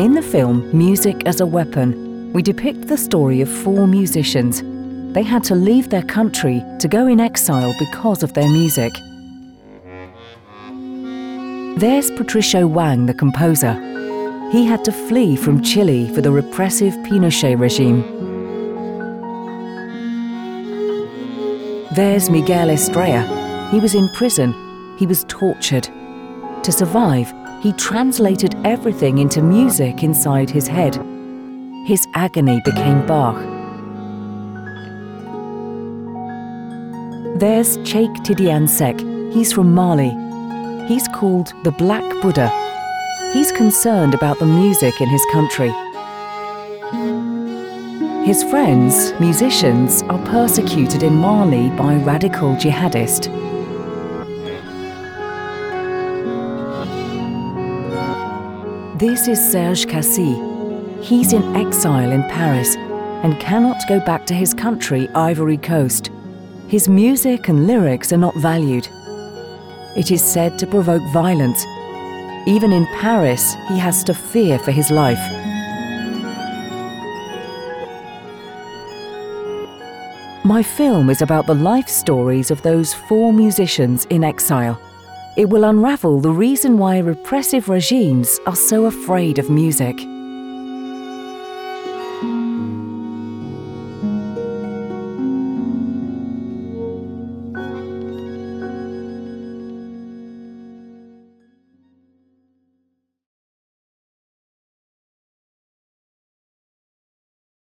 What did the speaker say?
In the film Music as a Weapon, we depict the story of four musicians. They had to leave their country to go in exile because of their music. There's Patricio Wang, the composer. He had to flee from Chile for the repressive Pinochet regime. There's Miguel Estrella. He was in prison. He was tortured. To survive, he translated everything into music inside his head. His agony became Bach. There's Cheikh Tidiane Seck. He's from Mali. He's called the Black Buddha. He's concerned about the music in his country. His friends, musicians, are persecuted in Mali by radical jihadists. This is Serge Kassy. He's in exile in Paris and cannot go back to his country, Ivory Coast. His music and lyrics are not valued. It is said to provoke violence. Even in Paris, he has to fear for his life. My film is about the life stories of those four musicians in exile. It will unravel the reason why repressive regimes are so afraid of music.